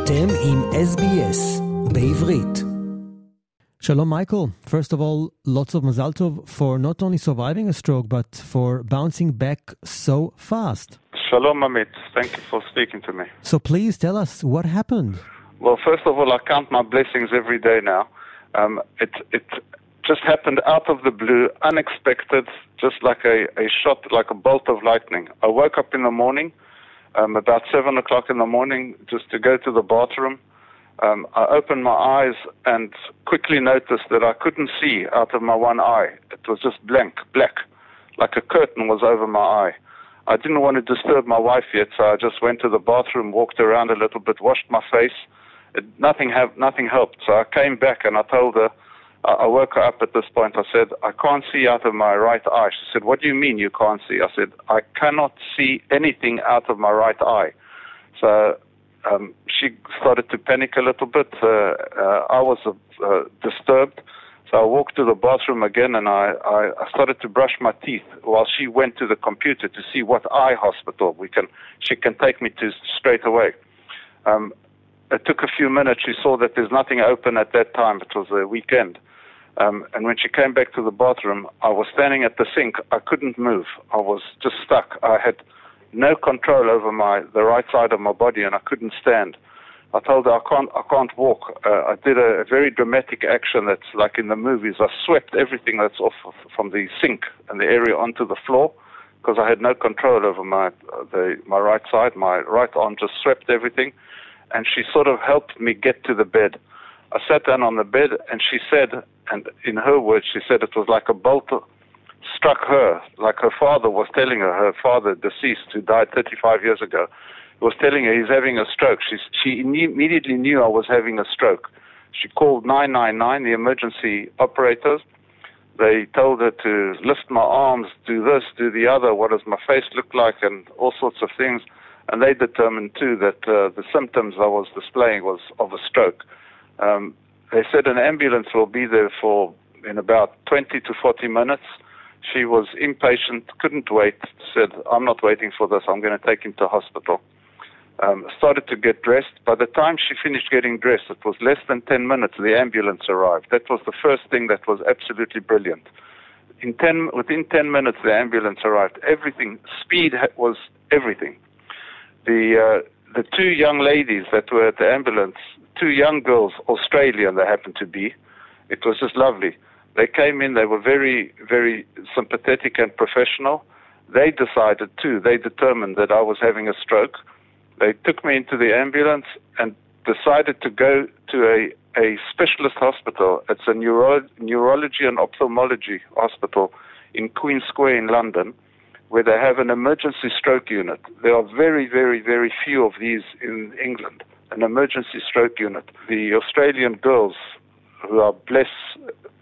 אתם עם SBS בעברית. Shalom, Michael. First of all, lots of mazal tov for not only surviving a stroke, but for bouncing back so fast. Shalom, Amit. Thank you for speaking to me. So please tell us what happened. Well, first of all, I count my blessings every day now. Um, it, it just happened out of the blue, unexpected, just like a, a shot, like a bolt of lightning. I woke up in the morning um, about seven o'clock in the morning just to go to the bathroom. Um, I opened my eyes and quickly noticed that I couldn't see out of my one eye. It was just blank, black, like a curtain was over my eye. I didn't want to disturb my wife yet, so I just went to the bathroom, walked around a little bit, washed my face. It, nothing, have, nothing helped. So I came back and I told her, I woke her up at this point. I said, I can't see out of my right eye. She said, What do you mean you can't see? I said, I cannot see anything out of my right eye. So um, she started to panic a little bit. Uh, uh, I was uh, disturbed. So I walked to the bathroom again and I, I, I started to brush my teeth while she went to the computer to see what eye hospital we can she can take me to straight away. Um, it took a few minutes. She saw that there's nothing open at that time. It was a weekend. Um, and when she came back to the bathroom, I was standing at the sink. I couldn't move. I was just stuck. I had no control over my the right side of my body, and I couldn't stand. I told her I can't I can't walk. Uh, I did a, a, very dramatic action that's like in the movies. I swept everything that's off of, from the sink and the area onto the floor because I had no control over my uh, the my right side. My right arm just swept everything, and she sort of helped me get to the bed. I sat down on the bed, and she said, and in her words, she said it was like a bolt struck her, like her father was telling her, her father, deceased, who died 35 years ago, was telling her he's having a stroke. She, she immediately knew I was having a stroke. She called 999, the emergency operators. They told her to lift my arms, do this, do the other, what does my face look like, and all sorts of things. And they determined, too, that uh, the symptoms I was displaying was of a stroke. Um, they said an ambulance will be there for in about 20 to 40 minutes. She was impatient, couldn't wait, said, I'm not waiting for this, I'm going to take him to hospital. Um, started to get dressed. By the time she finished getting dressed, it was less than 10 minutes, the ambulance arrived. That was the first thing that was absolutely brilliant. In 10, within 10 minutes, the ambulance arrived. Everything, speed was everything. The, uh, the two young ladies that were at the ambulance two young girls, Australian they happened to be. It was just lovely. They came in, they were very, very sympathetic and professional. They decided too, they determined that I was having a stroke. They took me into the ambulance and decided to go to a, a specialist hospital. It's a neuro- neurology and ophthalmology hospital in Queen Square in London, where they have an emergency stroke unit. There are very, very, very few of these in England an emergency stroke unit. The Australian girls, who are blessed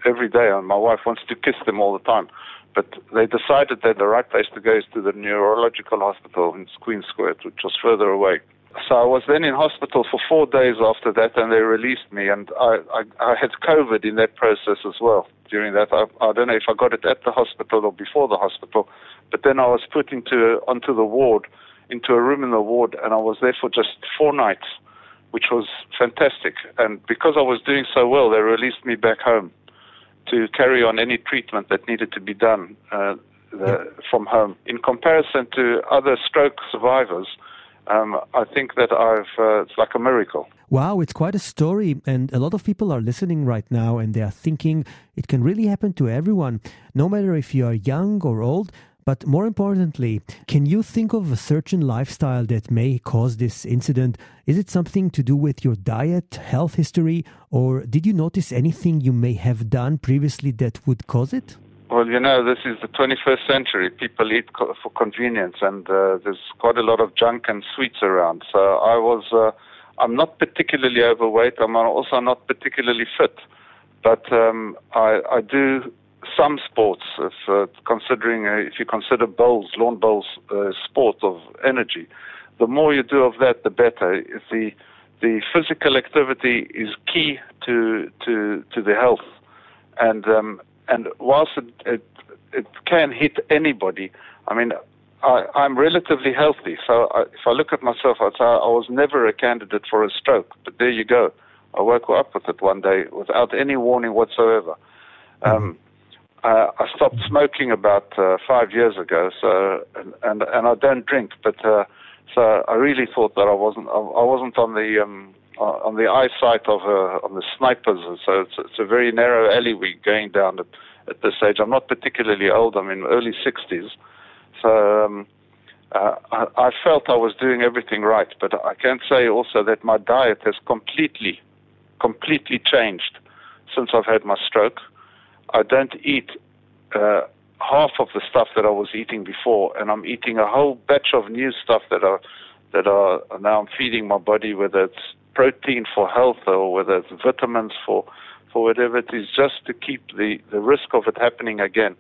every day, and my wife wants to kiss them all the time, but they decided that the right place to go is to the neurological hospital in Queen Square, which was further away. So I was then in hospital for four days after that, and they released me. And I, I, I had COVID in that process as well. During that, I, I don't know if I got it at the hospital or before the hospital, but then I was put into onto the ward, into a room in the ward, and I was there for just four nights which was fantastic. And because I was doing so well, they released me back home to carry on any treatment that needed to be done uh, the, from home. In comparison to other stroke survivors, um, I think that I've uh, it's like a miracle. Wow, it's quite a story, and a lot of people are listening right now, and they are thinking it can really happen to everyone, no matter if you are young or old. But more importantly, can you think of a certain lifestyle that may cause this incident? Is it something to do with your diet, health history, or did you notice anything you may have done previously that would cause it? Well, you know, this is the 21st century. People eat co- for convenience, and uh, there's quite a lot of junk and sweets around. So I was, uh, I'm not particularly overweight. I'm also not particularly fit, but um, I, I do some sports, if, uh, considering uh, if you consider bowls, lawn bowls, uh, sport of energy, the more you do of that, the better. The the physical activity is key to to to the health, and um, and whilst it, it it can hit anybody, I mean, I, I'm relatively healthy. So I, if I look at myself, I'd say I was never a candidate for a stroke. But there you go. I woke up with it one day without any warning whatsoever. Um, uh, I stopped smoking about uh, five years ago, so and, and and I don't drink, but uh, so I really thought that I wasn't I, I wasn't on the um, on the eyesight of uh, on the snipers, so it's, it's a very narrow alleyway going down at, at this age. I'm not particularly old; I'm in early 60s, so um, uh, I, I felt I was doing everything right. But I can say also that my diet has completely, completely changed since I've had my stroke. I don't eat uh, half of the stuff that I was eating before, and I'm eating a whole batch of new stuff that are that are now I'm feeding my body, whether it's protein for health or whether it's vitamins for for whatever it is, just to keep the, the risk of it happening again.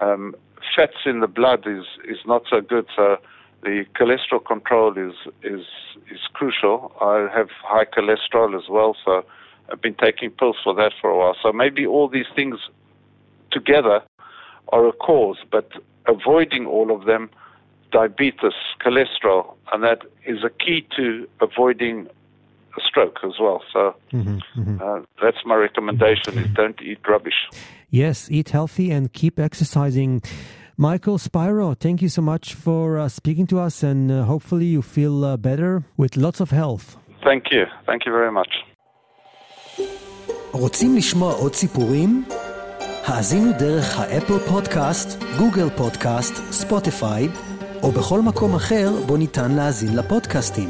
Um, fats in the blood is, is not so good, so the cholesterol control is is is crucial. I have high cholesterol as well, so I've been taking pills for that for a while. So maybe all these things together are a cause, but avoiding all of them, diabetes, cholesterol, and that is a key to avoiding a stroke as well. So mm-hmm, mm-hmm. Uh, that's my recommendation: is don't eat rubbish. Yes, eat healthy and keep exercising. Michael Spiro, thank you so much for uh, speaking to us, and uh, hopefully you feel uh, better with lots of health. Thank you. Thank you very much. רוצים לשמוע עוד סיפורים? האזינו דרך האפל פודקאסט, גוגל פודקאסט, ספוטיפיי, או בכל מקום אחר בו ניתן להאזין לפודקאסטים.